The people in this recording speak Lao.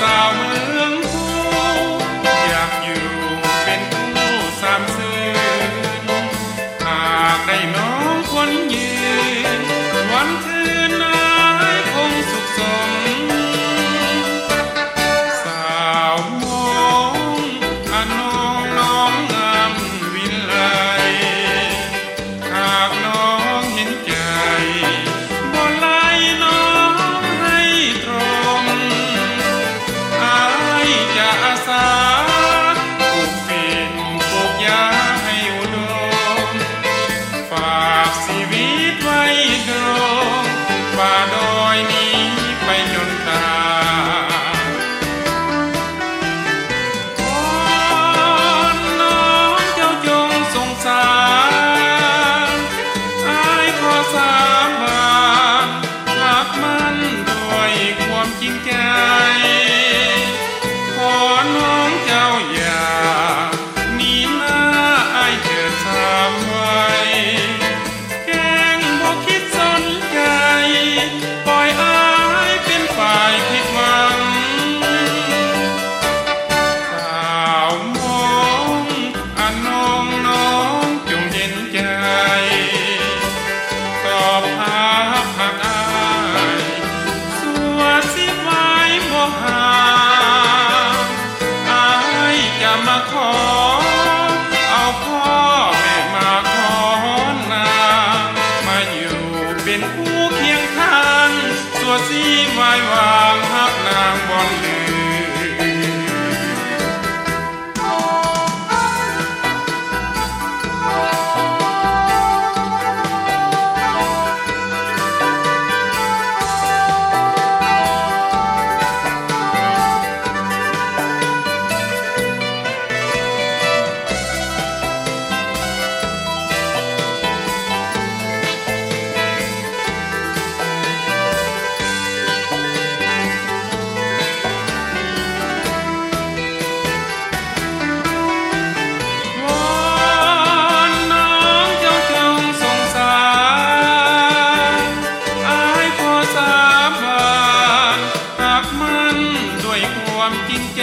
สาวมือ ไว้วางหักนางบอนลือ ความจริงใจ